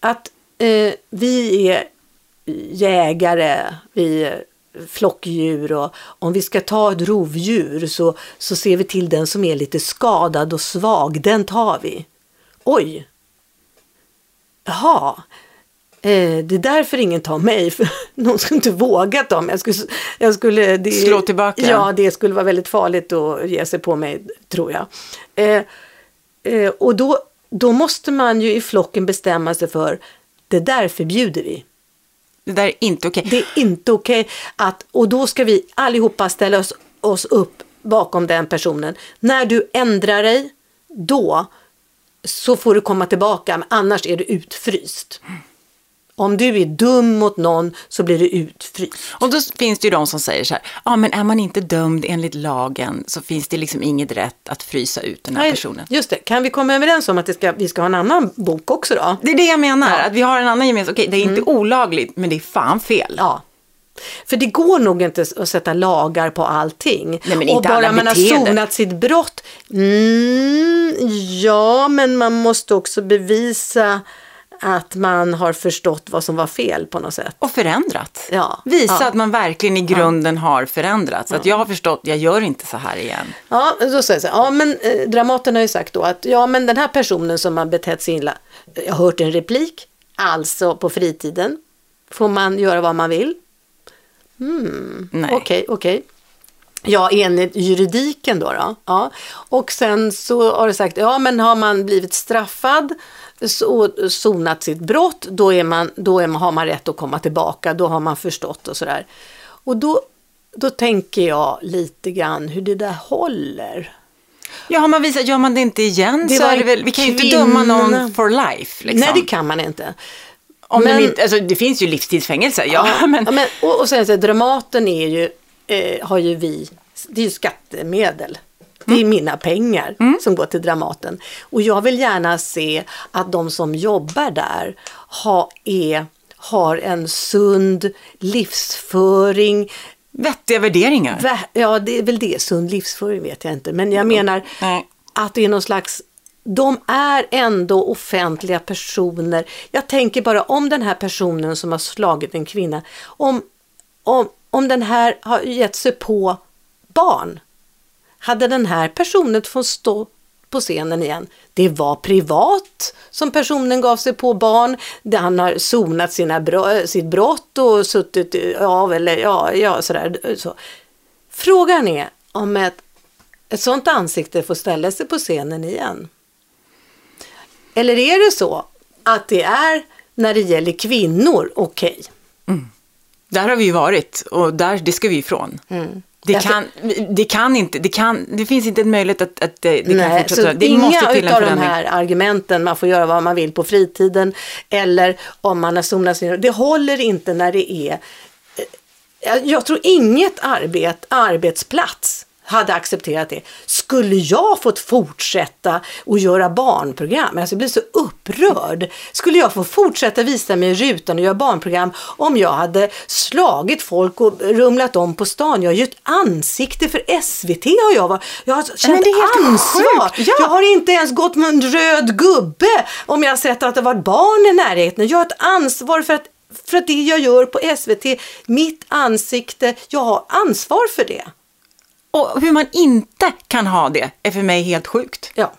att eh, vi är jägare, vi flockdjur och om vi ska ta ett rovdjur så, så ser vi till den som är lite skadad och svag, den tar vi. Oj! Jaha, eh, det är därför ingen tar mig, för <laughs> någon skulle inte våga ta mig. Jag skulle, jag skulle, det, Slå tillbaka? Ja, det skulle vara väldigt farligt att ge sig på mig, tror jag. Eh, eh, och då, då måste man ju i flocken bestämma sig för, det där förbjuder vi. Det där är inte okej. Okay. Det är inte okej okay att, och då ska vi allihopa ställa oss, oss upp bakom den personen. När du ändrar dig, då så får du komma tillbaka, annars är du utfryst. Om du är dum mot någon så blir du utfryst. Och då finns det ju de som säger så här, ja ah, men är man inte dömd enligt lagen så finns det liksom inget rätt att frysa ut den här Nej, personen. Just det, kan vi komma överens om att det ska, vi ska ha en annan bok också då? Det är det jag menar, ja. att vi har en annan gemensam, okej det är inte mm. olagligt men det är fan fel. Ja. För det går nog inte att sätta lagar på allting. Nej, men inte och bara man har sonat sitt brott, mm, ja men man måste också bevisa att man har förstått vad som var fel på något sätt. Och förändrat. Ja. Visa ja. att man verkligen i grunden ja. har förändrats. Att jag har förstått, jag gör inte så här igen. Ja, då säger jag så ja men eh, Dramaten har ju sagt då att ja men den här personen som har betett sig illa, jag har hört en replik, alltså på fritiden får man göra vad man vill. Nej. Okej, okej. Ja, enligt juridiken då, då. Ja. Och sen så har det sagt, ja men har man blivit straffad sonat sitt brott, då, är man, då är man, har man rätt att komma tillbaka, då har man förstått och sådär. Och då, då tänker jag lite grann hur det där håller. Ja, har man visat, gör man det inte igen Det så är det väl, vi kan ju inte döma någon for life. Liksom. Nej, det kan man inte. Om men- inte, alltså, det finns ju livstidsfängelse, ja, <laughs> men, Ja, men, och, och sen så Dramaten är ju, eh, har ju vi, det är ju skattemedel. Det är Mm. mina pengar som går till Dramaten. Och jag vill gärna se att de som jobbar där ha, är, har en sund livsföring. vettiga värderingar. Vä- Ja, det är väl det. Sund livsföring vet jag inte. Men jag menar Nej. att det är någon slags de är ändå offentliga personer. Jag tänker bara om den här personen som har slagit en kvinna, om, om, om den här har gett sig på barn. Hade den här personen fått stå på scenen igen? Det var privat som personen gav sig på barn. Han har sonat sina bro- sitt brott och suttit av eller ja, ja sådär. Så. Frågan är om ett, ett sånt ansikte får ställa sig på scenen igen. Eller är det så att det är när det gäller kvinnor okej? Där har vi varit och där, det ska vi ifrån. Det, Därför- kan, det kan inte, det, kan, det finns inte en möjlighet att, att det, det kan Nej, fortsätta. så det inga måste till en utav de här argumenten, man får göra vad man vill på fritiden eller om man har sonat sin, det håller inte när det är jag tror inget arbet, arbetsplats hade accepterat det. Skulle jag fått fortsätta att göra barnprogram, alltså jag blir så upprörd. Skulle jag få fortsätta visa mig i rutan och göra barnprogram om jag hade slagit folk och rumlat om på stan? Jag har ju ett ansikte för SVT har jag. va- Jag har känt ansvar. ja. Jag har inte ens gått med en röd gubbe om jag har sett att det varit barn i närheten. Jag har ett ansvar för att för att det jag gör på SVT, mitt ansikte, jag har ansvar för det. Och hur man inte kan ha det är för mig helt sjukt. Ja.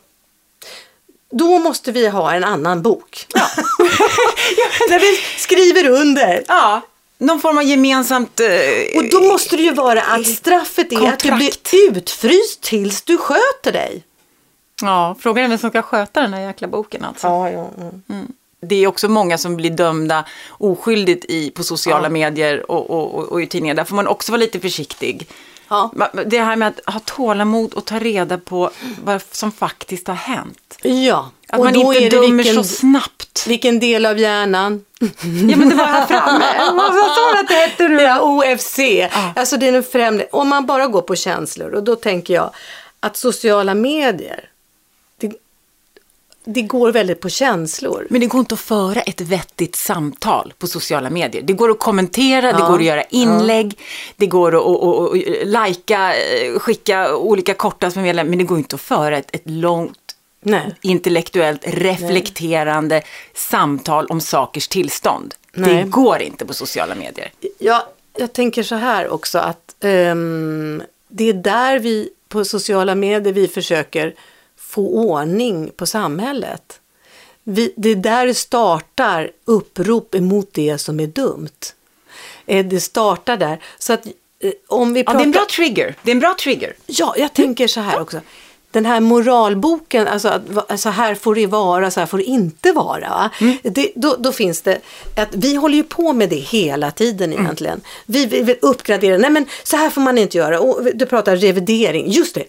Då måste vi ha en annan bok. Ja. <laughs> Där vi skriver under. Ja, någon form av gemensamt... Eh, Och då måste det ju vara att straffet är att du Kontrakt. blir utfryst tills du sköter dig. Ja, frågan är vem som ska sköta den här jäkla boken alltså. Ja, ja, ja. Det är också många som blir dömda oskyldigt i, på sociala medier och, och, och, och i tidningar. Där får man också vara lite försiktig. Ja. Det här med att ha tålamod och ta reda på vad som faktiskt har hänt. ja. Att och man då inte är dömer vilken, så snabbt. vilken del av hjärnan? <laughs> Ja, men det var här framme. <laughs> Vad sa du att det hette nu? Ja, OFC. Alltså det är en främling. Om man bara går på känslor och då tänker jag att sociala medier, det går väldigt på känslor. Men det går inte att föra ett vettigt samtal på sociala medier. Det går att kommentera, det Ja, går att göra inlägg, det går att, att, att, lajka, eh, skicka olika korta meddelanden, men det går inte att föra ett, ett långt Nej. intellektuellt reflekterande samtal om sakers tillstånd. Nej. Det går inte på sociala medier. Ja, jag tänker så här också att ehm, det är där vi på sociala medier vi försöker få ordning på samhället. Vi, det är där det startar upprop emot det som är dumt. Eh, det startar där. Så att eh, om vi Ja, pratar... det är en bra trigger. Det är en bra trigger. Ja, jag tänker så här också. Den här moralboken, alltså att va- så här får det vara, så här får det inte vara. Va? Det, då, då finns det, att vi håller ju på med det hela tiden egentligen. Vi, vi vill uppgradera, nej men så här får man inte göra. Och du pratar revidering, just det.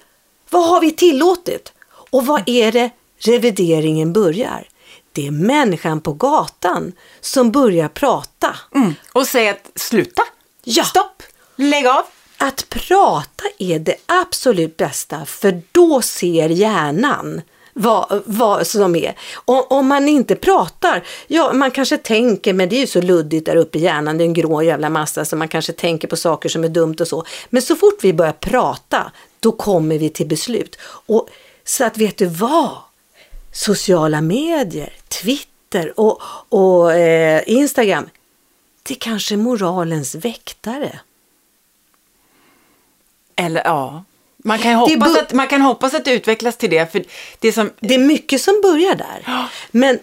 Vad har vi tillåtit? Och vad är det revideringen börjar? Det är människan på gatan som börjar prata. Och säga att sluta, Ja. stopp, lägg av. Att prata är det absolut bästa för då ser hjärnan vad, vad som är. Om, om man inte pratar, ja man kanske tänker, men det är ju så luddigt där uppe i hjärnan, det är en grå jävla massa så man kanske tänker på saker som är dumt och så. Men så fort vi börjar prata, då kommer vi till beslut. Och Så att vet du vad? Sociala medier, Twitter och, och eh, Instagram, det är kanske moralens väktare. Eller ja, man kan, är hoppas att, man kan hoppas att det utvecklas till det. För det som, Det är mycket som börjar där. Men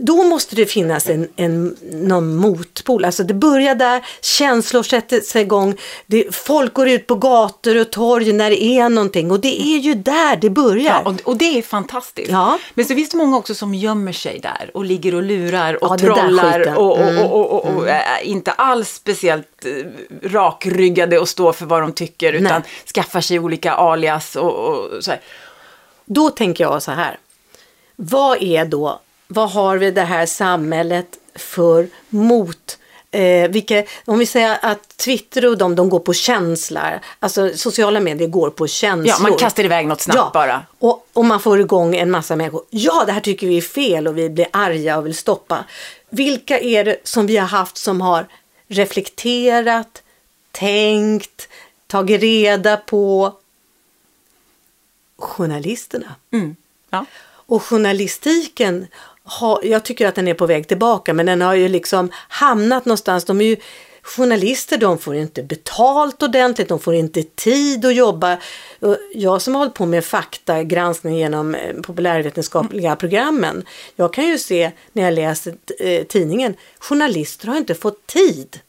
då måste det finnas en, en, någon motpol. Alltså det börjar där, känslor sätter sig igång, det, folk går ut på gator och torg när det är någonting och det är ju där det börjar. Ja, och, och det är fantastiskt. Ja. Men så finns det många också som gömmer sig där och ligger och lurar och Ja, trollar skiten. och, och, Mm. och, och, och, är inte alls speciellt eh, rakryggade och står för vad de tycker utan Nej. skaffar sig olika alias och, och så här. Då tänker jag så här. Vad är då, vad har vi det här samhället för mot Eh, vilka, om vi säger att Twitter och de, de går på känslor, alltså sociala medier går på känslor. Ja, man kastar iväg något snabbt bara. Och, och man får igång en massa människor. Ja, det här tycker vi är fel och vi blir arga och vill stoppa. Vilka är det som vi har haft som har reflekterat, tänkt, tagit reda på? Journalisterna. Mm. Ja. Och journalistiken, jag tycker att den är på väg tillbaka, men den har ju liksom hamnat någonstans. De är ju, journalister de får inte betalt ordentligt, de får inte tid att jobba. Jag som har hållit på med faktagranskning genom eh, populärvetenskapliga programmen, jag kan ju se när jag läser eh, tidningen, journalister har inte fått tid.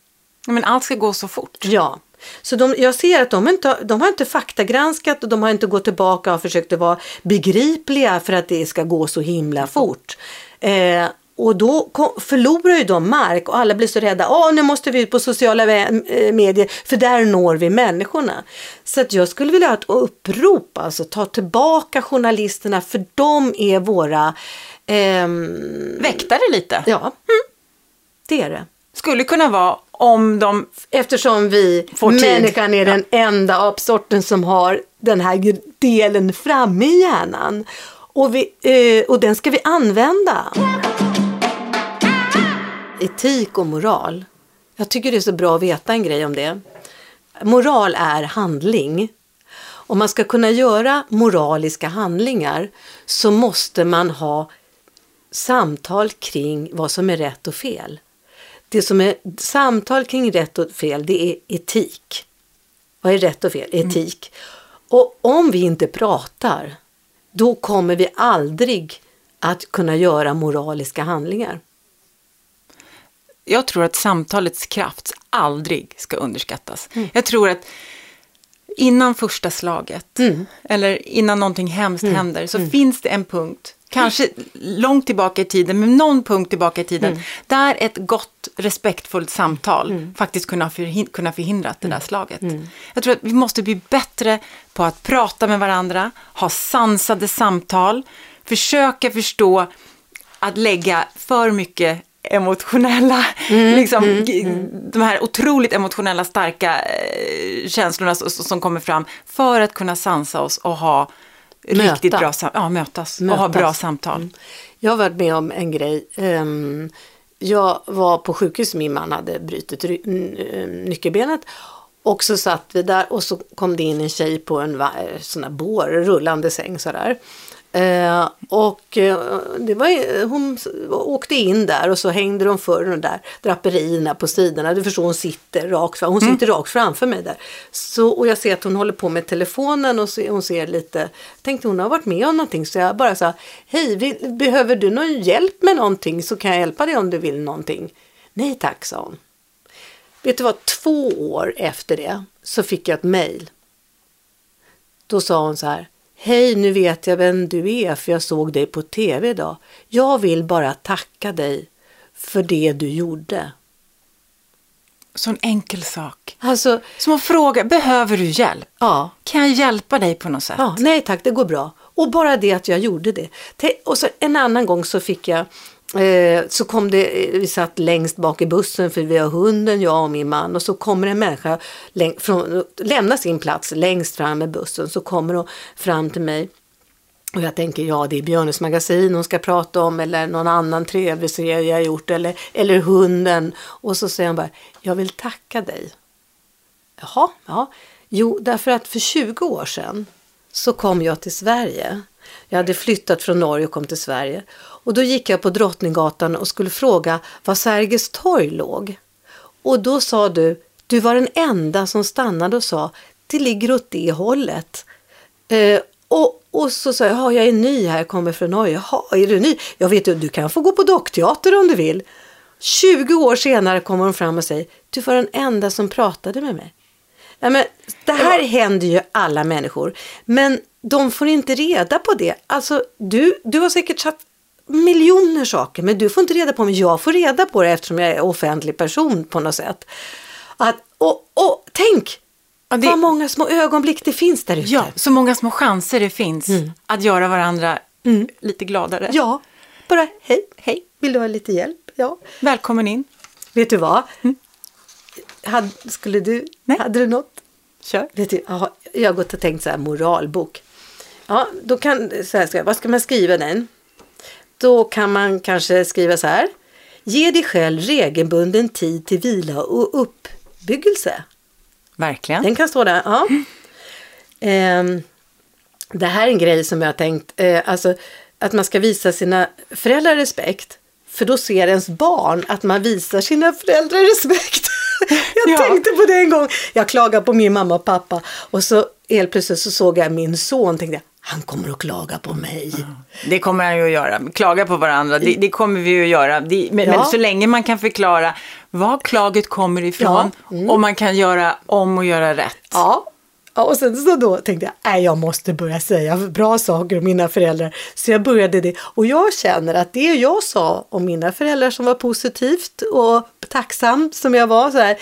Men allt ska gå så fort. Ja, så de, jag ser att de inte, de har inte faktagranskat och de har inte gått tillbaka och försökt att vara begripliga för att det ska gå så himla fort. Eh, och då kom, förlorar ju de mark och alla blir så rädda. Åh, nu måste vi ut på sociala eh, medier för där når vi människorna. Så att jag skulle vilja ha ett upprop, alltså ta tillbaka journalisterna för de är våra... ehm, Väktare lite. ja, mm, det är det. Skulle kunna vara om de... Eftersom vi, Får tid. människan är den enda apsorten som har den här delen framme i hjärnan. Och, vi, eh, och den ska vi använda. Etik och moral. Jag tycker det är så bra att veta en grej om det. Moral är handling. Om man ska kunna göra moraliska handlingar så måste man ha samtal kring vad som är rätt och fel. Det som är samtal kring rätt och fel, det är etik. Vad är rätt och fel? Etik. Och om vi inte pratar, då kommer vi aldrig att kunna göra moraliska handlingar. Jag tror att samtalets kraft aldrig ska underskattas. Jag tror att innan första slaget, eller innan någonting hemskt händer, så finns det en punkt, kanske långt tillbaka i tiden, men någon punkt tillbaka i tiden, där ett gott, respektfullt samtal faktiskt kunna, förhin- kunna förhindra det där slaget. Jag tror att vi måste bli bättre på att prata med varandra, ha sansade samtal, försöka förstå att lägga för mycket emotionella, liksom, g- de här otroligt emotionella starka eh, känslorna som kommer fram för att kunna sansa oss och ha Möta. riktigt bra ja, mötas, och ha Mötas. bra samtal. Jag har varit med om en grej. Ehm, Jag var på sjukhus, min man hade brutit eh, nyckelbenet. Och så satt vi där och så kom det in en tjej på en eh, sån här bår, rullande säng sådär. Eh, och eh, det var, hon åkte in där och så hängde de för de där draperierna på sidorna. Du förstår, hon sitter rakt, hon sitter rakt framför mig där. Så, och jag ser att hon håller på med telefonen och så, hon ser lite, jag tänkte hon har varit med om någonting så jag bara sa, hej, vi, behöver du någon hjälp med någonting så kan jag hjälpa dig om du vill någonting. Nej tack, sa hon. Vet du vad, två år efter det så fick jag ett mejl. Då sa hon så här. Hej, nu vet jag vem du är för jag såg dig på tv idag. Jag vill bara tacka dig för det du gjorde. Sån enkel sak. Alltså, Som att fråga, behöver du hjälp? ja, Kan jag hjälpa dig på något sätt? ja, nej tack, det går bra. Och bara det att jag gjorde det. Och så en annan gång så fick jag Eh, så kom det, eh, vi satt längst bak i bussen för vi har hunden, jag och min man och så kommer en människa läng- från, lämnar sin plats längst fram i bussen så kommer hon fram till mig och jag tänker, ja det är Björnes magasin hon ska prata om eller någon annan trevlig serie jag har gjort eller, eller hunden. Och så säger hon bara, jag vill tacka dig. Jaha, ja. Jo, därför att för 20 år sedan så kom jag till Sverige. Jag hade flyttat från Norge och kom till Sverige. Och då gick jag på Drottninggatan och skulle fråga var Sergels torg låg. Och då sa du, du var den enda som stannade och sa, det ligger åt det hållet. Eh, och Och så sa jag, ja, jag är ny här, jag kommer från Norge. Jaha, är du ny? Jag vet du, kan få gå på dockteater om du vill. 20 år senare kommer hon fram och säger, du var den enda som pratade med mig. Ja, men det här händer ju alla människor, men de får inte reda på det. Alltså, du, du har säkert satt miljoner saker, men du får inte reda på men jag får reda på det eftersom jag är offentlig person på något sätt. Att, och, och tänk Ja, det- vad många små ögonblick det finns där ute. Ja, så många små chanser det finns Mm. att göra varandra lite gladare. ja, bara hej, hej, vill du ha lite hjälp? Ja. Välkommen in. Vet du vad? Hade, skulle du, Nej. hade du något? Kör. Vet du, jag har gått och tänkt så här moralbok. Ja, då kan, så här ska, vad ska man skriva den? Då kan man kanske skriva så här. Ge dig själv regelbunden tid till vila och uppbyggelse. Verkligen. Den kan stå där. Ja. Ehm, det här är en grej som jag har tänkt. Eh, alltså att man ska visa sina föräldrar respekt. För då ser ens barn att man visar sina föräldrar respekt. <laughs> jag Ja. tänkte på det en gång. Jag klagade på min mamma och pappa. Och så helt plötsligt så såg jag min son. Tänkte jag, han kommer att klaga på mig. Det kommer han ju att göra. Klaga på varandra, det, det kommer vi ju att göra. Det, men, Ja. men så länge man kan förklara var klaget kommer ifrån och man kan göra om och göra rätt. Ja. ja, och sen så då tänkte jag, nej jag måste börja säga bra saker om mina föräldrar. Så jag började det. Och jag känner att det jag sa om mina föräldrar som var positivt och tacksam som jag var så här.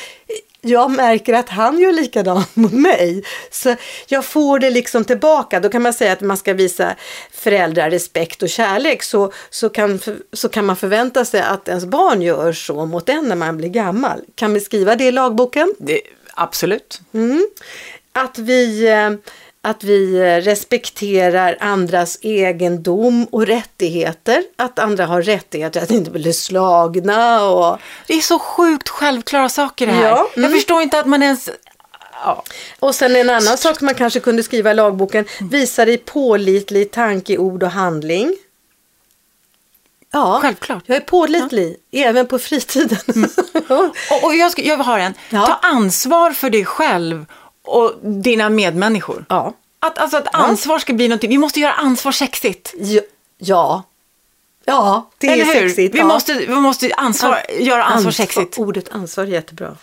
Jag märker att han gör likadant <laughs> mot mig. Så jag får det liksom tillbaka. Då kan man säga att man ska visa föräldrar respekt och kärlek. Så, så, kan, så kan man förvänta sig att ens barn gör så mot en när man blir gammal. Kan vi skriva det i lagboken? Det, absolut. Mm. Att vi, eh, att vi eh, respekterar andras egendom och rättigheter. Att andra har rättigheter att inte bli slagna och Det är så sjukt självklara saker det här. Ja, mm. Jag förstår inte att man ens... Ja. Och sen en annan sak man kanske kunde skriva i lagboken. Visa dig pålitlig tanke, ord och handling. Ja, Självklart. Jag är pålitlig, även på fritiden. <laughs> Och, och jag, ska, jag har en. Ja. Ta ansvar för dig själv och dina medmänniskor. ja. Att, alltså att ansvar ska bli någonting. Vi måste göra ansvar sexigt. Ja. Ja, ja det är Eller hur? sexigt. Vi, ja. måste, vi måste ansvar, göra ansvar sexigt. Ordet ansvar är jättebra.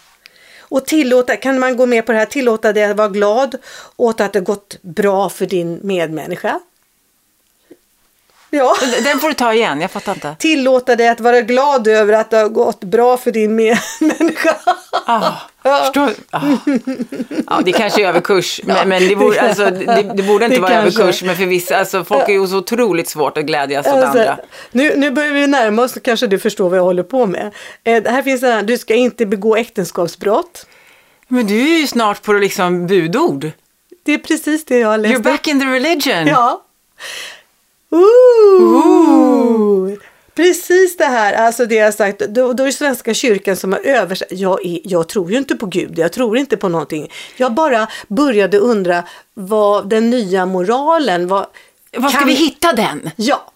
Och tillåta, kan man gå med på det här, tillåta dig att vara glad åt att det gått bra för din medmänniska. Ja, Den får du ta igen, jag fattar inte. tillåta dig att vara glad över att det har gått bra för din medmänniska. Ah, förstår, ah. Ja, det kanske är överkurs, men, men det, borde, <laughs> alltså, det, det borde inte Det vara kanske. överkurs. Men för vissa, alltså, folk är ju så otroligt svårt att glädjas åt Alltså, andra. nu, nu börjar vi närma oss, kanske du förstår vad jag håller på med. Eh, här finns en annan, du ska inte begå äktenskapsbrott. Men du är ju snart på liksom budord. Det är precis det jag har läst You're back in the religion. Ja. Ooh. Precis det här, alltså det jag sagt, då, då är det Svenska kyrkan som har översatt. Jag, är, jag tror ju inte på Gud, jag tror inte på någonting. Jag bara började undra vad den nya moralen var. Var ska Kan- vi hitta den? Ja,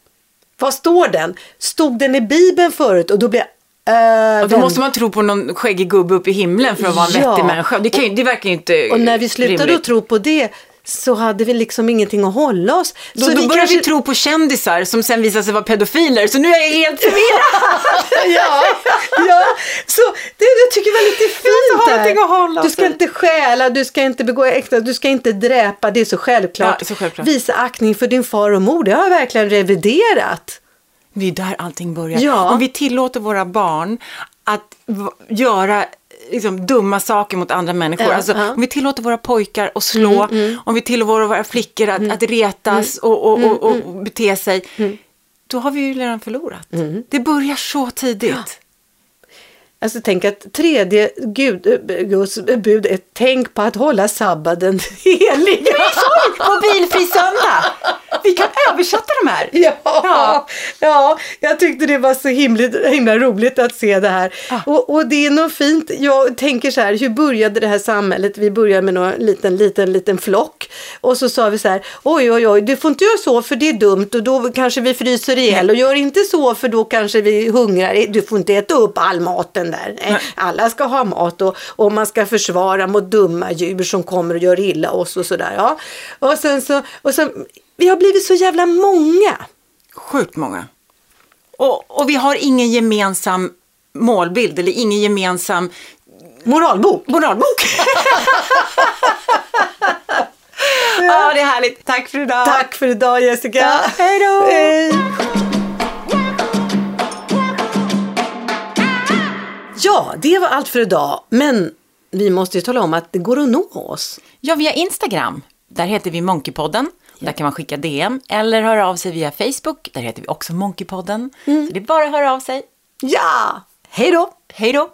vad står den? Stod den i Bibeln förut och då blev eh, Och då vem- måste man tro på någon skäggig gubbe uppe i himlen för att vara en Ja. vettig människa. Det, kan ju, det verkar ju inte Och när vi slutade rimligt. att tro på det så hade vi liksom ingenting att hålla oss. Då, så då börjar kanske- vi tro på kändisar som sen visar sig vara pedofiler. Så nu är jag helt förvirrad. <laughs> ja, ja, så det, jag tycker var lite fint där. att hålla Du ska inte stjäla, du ska inte begå äkta, du ska inte dräpa, det är så självklart. Ja, så självklart. Visa aktning för din far och mor, det har jag verkligen reviderat. Det är där allting börjar. Ja. Om vi tillåter våra barn att göra liksom, dumma saker mot andra människor. Ja, alltså, ja. Mm, Om vi tillåter våra pojkar att slå, om vi tillåter våra flickor att, att retas Mm. och, och, och, och bete sig. Då har vi ju redan förlorat. Mm. Det börjar så tidigt. Alltså tänk att tredje Gud, eh, Guds bud är tänk på att hålla sabbaten <laughs> helig. Mobilfri söndag! Vi kan översätta de här. <laughs> Ja, Ja. ja. jag tyckte det var så himla, himla roligt att se det här. Och, och det är något fint. Jag tänker så här, hur började det här samhället? Vi började med någon liten, liten, liten flock. Och så sa vi så här, oj, oj, oj, du får inte göra så för det är dumt och då kanske vi fryser ihjäl. Och gör inte så för då kanske vi hungrar. Du får inte äta upp all maten där. Nej, alla ska ha mat och, och man ska försvara mot dumma djur som kommer och gör illa oss och sådär. Ja. Och sen så, och sen Vi har blivit så jävla många. Sjukt många. Och, och vi har ingen gemensam målbild eller ingen gemensam Moralbok. moralbok. <laughs> ja, det är härligt. Tack för idag. Tack för idag Jessica. Ja, hej då. Hej. Ja, det var allt för idag. Men vi måste ju tala om att det går att nå oss. Ja, via Instagram. Där heter vi Monkeypodden. Där kan man skicka DM eller höra av sig via Facebook. Där heter vi också Monkeypodden. Så det är bara att höra av sig. Ja, hej då! Hej då!